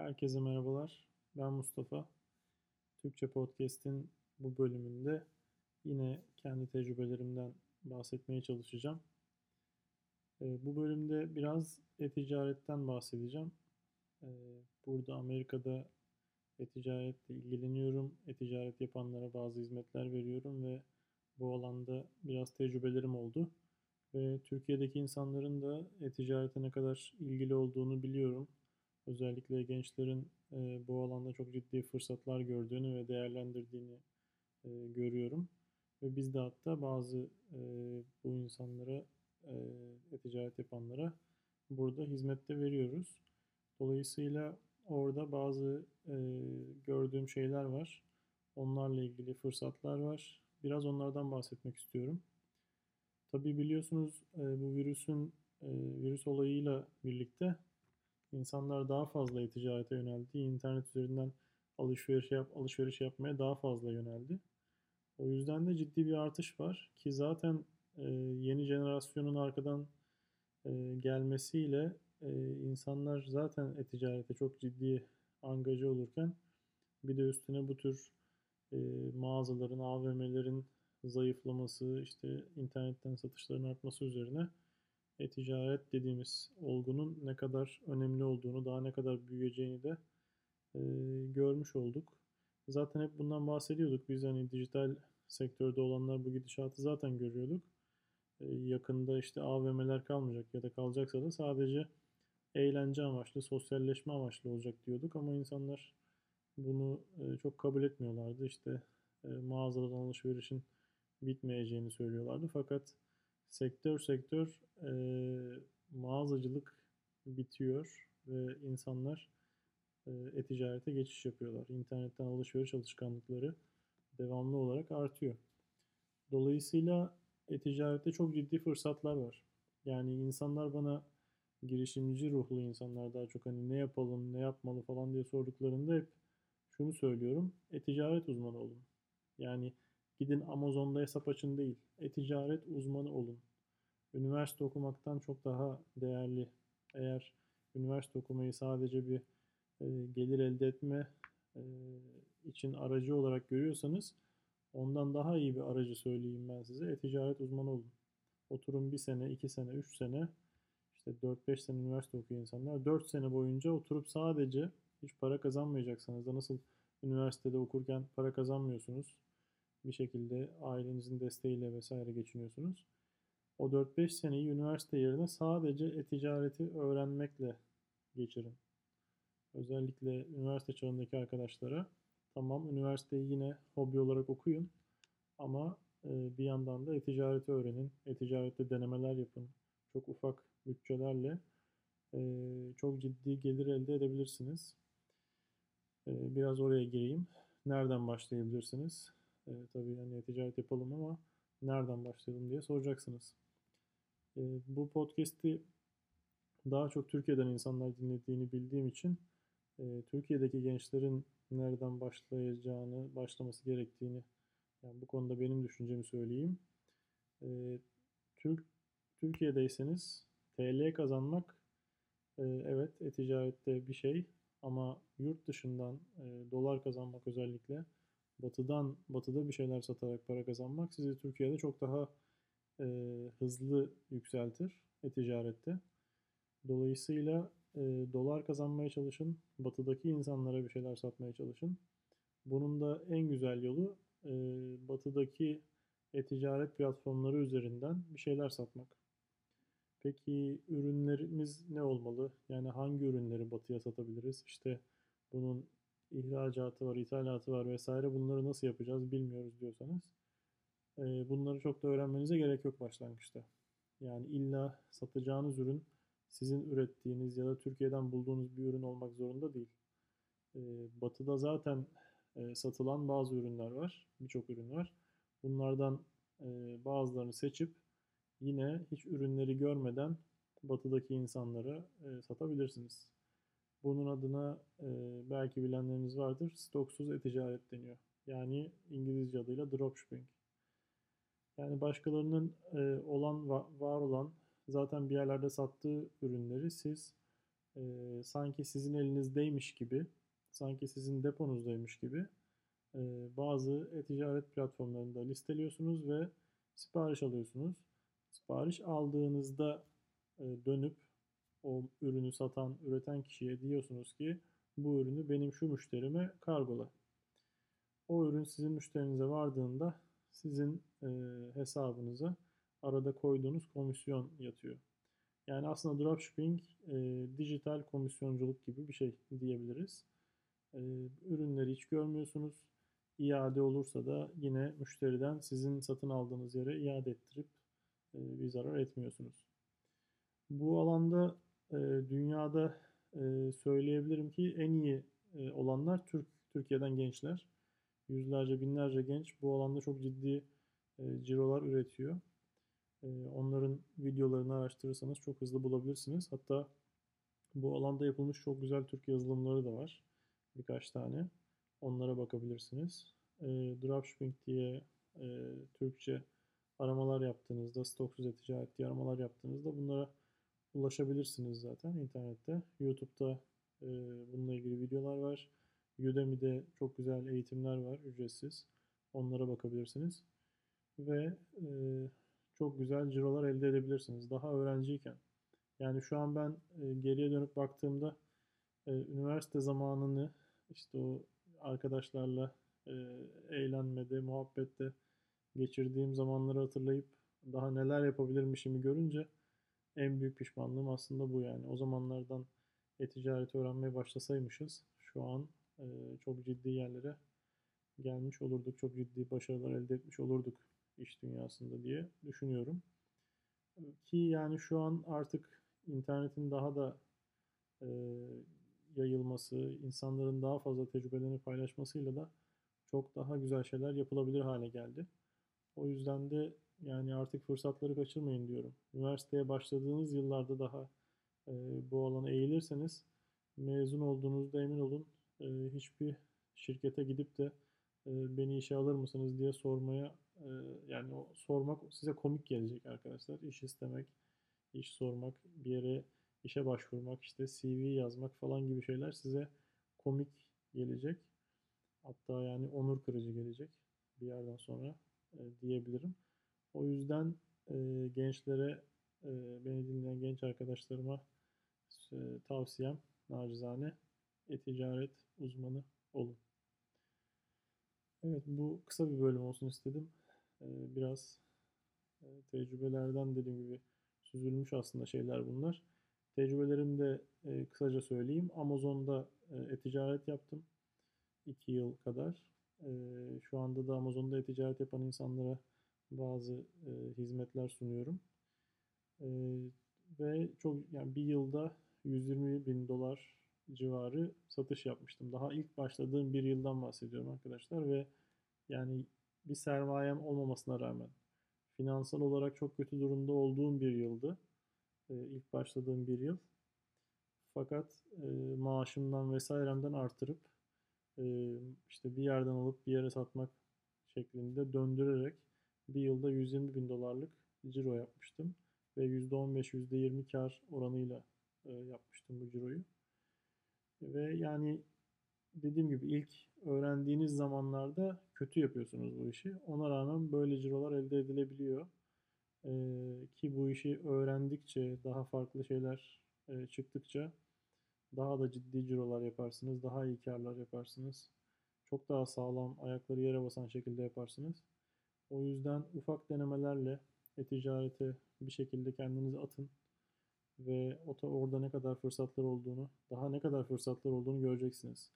Herkese merhabalar. Ben Mustafa. Türkçe Podcast'in bu bölümünde yine kendi tecrübelerimden bahsetmeye çalışacağım. Ee, Bu bölümde biraz e-ticaretten bahsedeceğim. Ee, Burada Amerika'da e-ticaretle ilgileniyorum. E-ticaret yapanlara bazı hizmetler veriyorum ve bu alanda biraz tecrübelerim oldu. Ve Türkiye'deki insanların da e-ticarete ne kadar ilgili olduğunu biliyorum. Özellikle gençlerin e, bu alanda çok ciddi fırsatlar gördüğünü ve değerlendirdiğini e, görüyorum. Ve biz de hatta bazı e, bu insanlara, e-ticaret yapanlara burada hizmette veriyoruz. Dolayısıyla orada bazı e, gördüğüm şeyler var. Onlarla ilgili fırsatlar var. Biraz onlardan bahsetmek istiyorum. Tabii biliyorsunuz e, bu virüsün e, virüs olayıyla birlikte insanlar daha fazla e-ticarete yöneldi. İnternet üzerinden alışveriş yap alışveriş yapmaya daha fazla yöneldi. O yüzden de ciddi bir artış var ki zaten e, yeni jenerasyonun arkadan e, gelmesiyle e, insanlar zaten e-ticarete çok ciddi angaja olurken bir de üstüne bu tür e, mağazaların, AVM'lerin zayıflaması, işte internetten satışların artması üzerine e-ticaret dediğimiz olgunun ne kadar önemli olduğunu, daha ne kadar büyüyeceğini de e, görmüş olduk. Zaten hep bundan bahsediyorduk. Biz hani dijital sektörde olanlar bu gidişatı zaten görüyorduk. E, yakında işte AVM'ler kalmayacak ya da kalacaksa da sadece eğlence amaçlı, sosyalleşme amaçlı olacak diyorduk ama insanlar bunu e, çok kabul etmiyorlardı. İşte e, mağazadan alışverişin bitmeyeceğini söylüyorlardı. Fakat sektör sektör e, mağazacılık bitiyor ve insanlar e-ticarete geçiş yapıyorlar. İnternetten alışveriş alışkanlıkları devamlı olarak artıyor. Dolayısıyla e-ticarette çok ciddi fırsatlar var. Yani insanlar bana girişimci ruhlu insanlar daha çok hani ne yapalım, ne yapmalı falan diye sorduklarında hep şunu söylüyorum. E-ticaret uzmanı olun. Yani gidin Amazon'da hesap açın değil. E-ticaret uzmanı olun. Üniversite okumaktan çok daha değerli. Eğer üniversite okumayı sadece bir e, gelir elde etme e, için aracı olarak görüyorsanız ondan daha iyi bir aracı söyleyeyim ben size. E-ticaret uzmanı olun. Oturun bir sene, iki sene, üç sene işte 4-5 sene üniversite okuyan insanlar 4 sene boyunca oturup sadece hiç para kazanmayacaksanız da nasıl üniversitede okurken para kazanmıyorsunuz. Bir şekilde ailenizin desteğiyle vesaire geçiniyorsunuz. O 4-5 seneyi üniversite yerine sadece e-ticareti öğrenmekle geçirin. Özellikle üniversite çağındaki arkadaşlara tamam üniversiteyi yine hobi olarak okuyun ama e, bir yandan da e-ticareti öğrenin. E-ticarette denemeler yapın. Çok ufak bütçelerle e, çok ciddi gelir elde edebilirsiniz. E, biraz oraya gireyim. Nereden başlayabilirsiniz? E, tabii hani ticaret yapalım ama nereden başlayalım diye soracaksınız. E, bu podcast'i daha çok Türkiye'den insanlar dinlediğini bildiğim için e, Türkiye'deki gençlerin nereden başlayacağını, başlaması gerektiğini yani bu konuda benim düşüncemi söyleyeyim. E, Türk Türkiye'deyseniz TL kazanmak e, evet e-ticarette bir şey ama yurt dışından e, dolar kazanmak özellikle batıdan batıda bir şeyler satarak para kazanmak sizi Türkiye'de çok daha e, hızlı yükseltir e-ticarette. Dolayısıyla e, dolar kazanmaya çalışın, batıdaki insanlara bir şeyler satmaya çalışın. Bunun da en güzel yolu e, batıdaki e-ticaret platformları üzerinden bir şeyler satmak. Peki ürünlerimiz ne olmalı? Yani hangi ürünleri batıya satabiliriz? İşte bunun ihracatı var, ithalatı var vesaire. Bunları nasıl yapacağız bilmiyoruz diyorsanız e, bunları çok da öğrenmenize gerek yok başlangıçta. Yani illa satacağınız ürün sizin ürettiğiniz ya da Türkiye'den bulduğunuz bir ürün olmak zorunda değil. E, batı'da zaten e, satılan bazı ürünler var. Birçok ürün var. Bunlardan bazılarını seçip yine hiç ürünleri görmeden batıdaki insanlara satabilirsiniz. Bunun adına e, belki bilenleriniz vardır. Stoksuz e-ticaret deniyor. Yani İngilizce adıyla dropshipping. Yani başkalarının e, olan var olan zaten bir yerlerde sattığı ürünleri siz e, sanki sizin elinizdeymiş gibi, sanki sizin deponuzdaymış gibi e, bazı e-ticaret platformlarında listeliyorsunuz ve sipariş alıyorsunuz. Sipariş aldığınızda e, dönüp o ürünü satan, üreten kişiye diyorsunuz ki bu ürünü benim şu müşterime kargola. O ürün sizin müşterinize vardığında sizin e, hesabınıza arada koyduğunuz komisyon yatıyor. Yani aslında dropshipping e, dijital komisyonculuk gibi bir şey diyebiliriz. E, ürünleri hiç görmüyorsunuz. İade olursa da yine müşteriden sizin satın aldığınız yere iade ettirip e, bir zarar etmiyorsunuz. Bu alanda e, dünyada e, söyleyebilirim ki en iyi e, olanlar Türk Türkiye'den gençler. Yüzlerce binlerce genç bu alanda çok ciddi e, cirolar üretiyor. E, onların videolarını araştırırsanız çok hızlı bulabilirsiniz. Hatta bu alanda yapılmış çok güzel Türk yazılımları da var. Birkaç tane. Onlara bakabilirsiniz. E, dropshipping diye e, Türkçe aramalar yaptığınızda, stoksuz e-ticaret diye aramalar yaptığınızda bunlara ulaşabilirsiniz zaten internette. YouTube'da e, bununla ilgili videolar var. Udemy'de çok güzel eğitimler var ücretsiz. Onlara bakabilirsiniz. Ve e, çok güzel cirolar elde edebilirsiniz. Daha öğrenciyken. Yani şu an ben e, geriye dönüp baktığımda e, üniversite zamanını işte o arkadaşlarla e, eğlenmede, muhabbette geçirdiğim zamanları hatırlayıp daha neler yapabilirmişimi görünce en büyük pişmanlığım aslında bu yani. O zamanlardan e-ticareti öğrenmeye başlasaymışız şu an e, çok ciddi yerlere gelmiş olurduk. Çok ciddi başarılar elde etmiş olurduk iş dünyasında diye düşünüyorum. Ki yani şu an artık internetin daha da e, yayılması, insanların daha fazla tecrübelerini paylaşmasıyla da çok daha güzel şeyler yapılabilir hale geldi. O yüzden de yani artık fırsatları kaçırmayın diyorum. Üniversiteye başladığınız yıllarda daha e, bu alana eğilirseniz mezun olduğunuzda emin olun e, hiçbir şirkete gidip de e, beni işe alır mısınız diye sormaya e, yani o sormak size komik gelecek arkadaşlar. İş istemek, iş sormak, bir yere işe başvurmak, işte CV yazmak falan gibi şeyler size komik gelecek. Hatta yani onur kırıcı gelecek bir yerden sonra e, diyebilirim. O yüzden e, gençlere, e, beni dinleyen genç arkadaşlarıma e, tavsiyem nacizane e-ticaret uzmanı olun. Evet bu kısa bir bölüm olsun istedim. E, biraz e, tecrübelerden dediğim gibi süzülmüş aslında şeyler bunlar. Tecrübelerimi de e, kısaca söyleyeyim. Amazon'da e, e-ticaret yaptım. 2 yıl kadar. E, şu anda da Amazon'da e-ticaret yapan insanlara bazı e, hizmetler sunuyorum. E, ve çok yani bir yılda 120 bin dolar civarı satış yapmıştım. Daha ilk başladığım bir yıldan bahsediyorum arkadaşlar ve yani bir sermayem olmamasına rağmen finansal olarak çok kötü durumda olduğum bir yıldı. E, ilk başladığım bir yıl. Fakat e, maaşımdan vesairemden artırıp e, işte bir yerden alıp bir yere satmak şeklinde döndürerek bir yılda 120 bin dolarlık ciro yapmıştım. Ve %15, %20 kar oranıyla e, yapmıştım bu ciroyu. Ve yani dediğim gibi ilk öğrendiğiniz zamanlarda kötü yapıyorsunuz bu işi. Ona rağmen böyle cirolar elde edilebiliyor. E, ki bu işi öğrendikçe, daha farklı şeyler e, çıktıkça daha da ciddi cirolar yaparsınız, daha iyi karlar yaparsınız. Çok daha sağlam, ayakları yere basan şekilde yaparsınız. O yüzden ufak denemelerle e-ticarete bir şekilde kendinizi atın ve orada ne kadar fırsatlar olduğunu, daha ne kadar fırsatlar olduğunu göreceksiniz.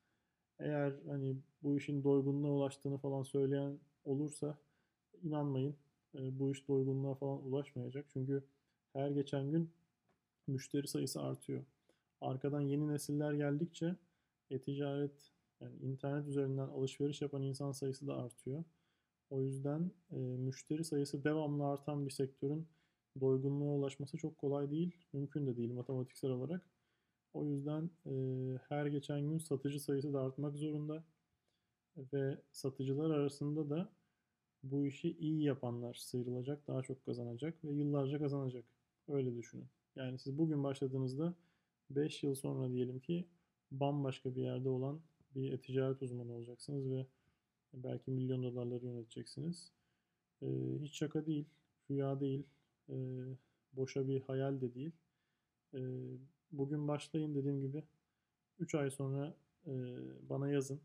Eğer hani bu işin doygunluğa ulaştığını falan söyleyen olursa inanmayın. E, bu iş doygunluğa falan ulaşmayacak. Çünkü her geçen gün müşteri sayısı artıyor. Arkadan yeni nesiller geldikçe e-ticaret yani internet üzerinden alışveriş yapan insan sayısı da artıyor. O yüzden e, müşteri sayısı devamlı artan bir sektörün doygunluğa ulaşması çok kolay değil. Mümkün de değil matematiksel olarak. O yüzden e, her geçen gün satıcı sayısı da artmak zorunda. Ve satıcılar arasında da bu işi iyi yapanlar sıyrılacak, daha çok kazanacak ve yıllarca kazanacak. Öyle düşünün. Yani siz bugün başladığınızda 5 yıl sonra diyelim ki bambaşka bir yerde olan bir e-ticaret uzmanı olacaksınız ve belki milyon dolarları yöneteceksiniz. Ee, hiç şaka değil, rüya değil, e, boşa bir hayal de değil. Ee, bugün başlayın dediğim gibi 3 ay sonra e, bana yazın.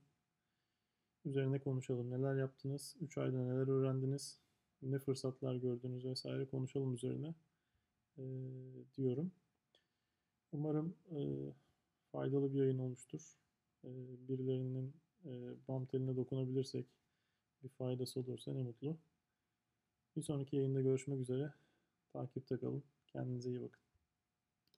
Üzerine konuşalım. Neler yaptınız? 3 ayda neler öğrendiniz? Ne fırsatlar gördünüz vesaire konuşalım üzerine e, diyorum. Umarım e, faydalı bir yayın olmuştur. E, birilerinin e, bam teline dokunabilirsek bir faydası olursa ne mutlu. Bir sonraki yayında görüşmek üzere. Takipte kalın. Kendinize iyi bakın.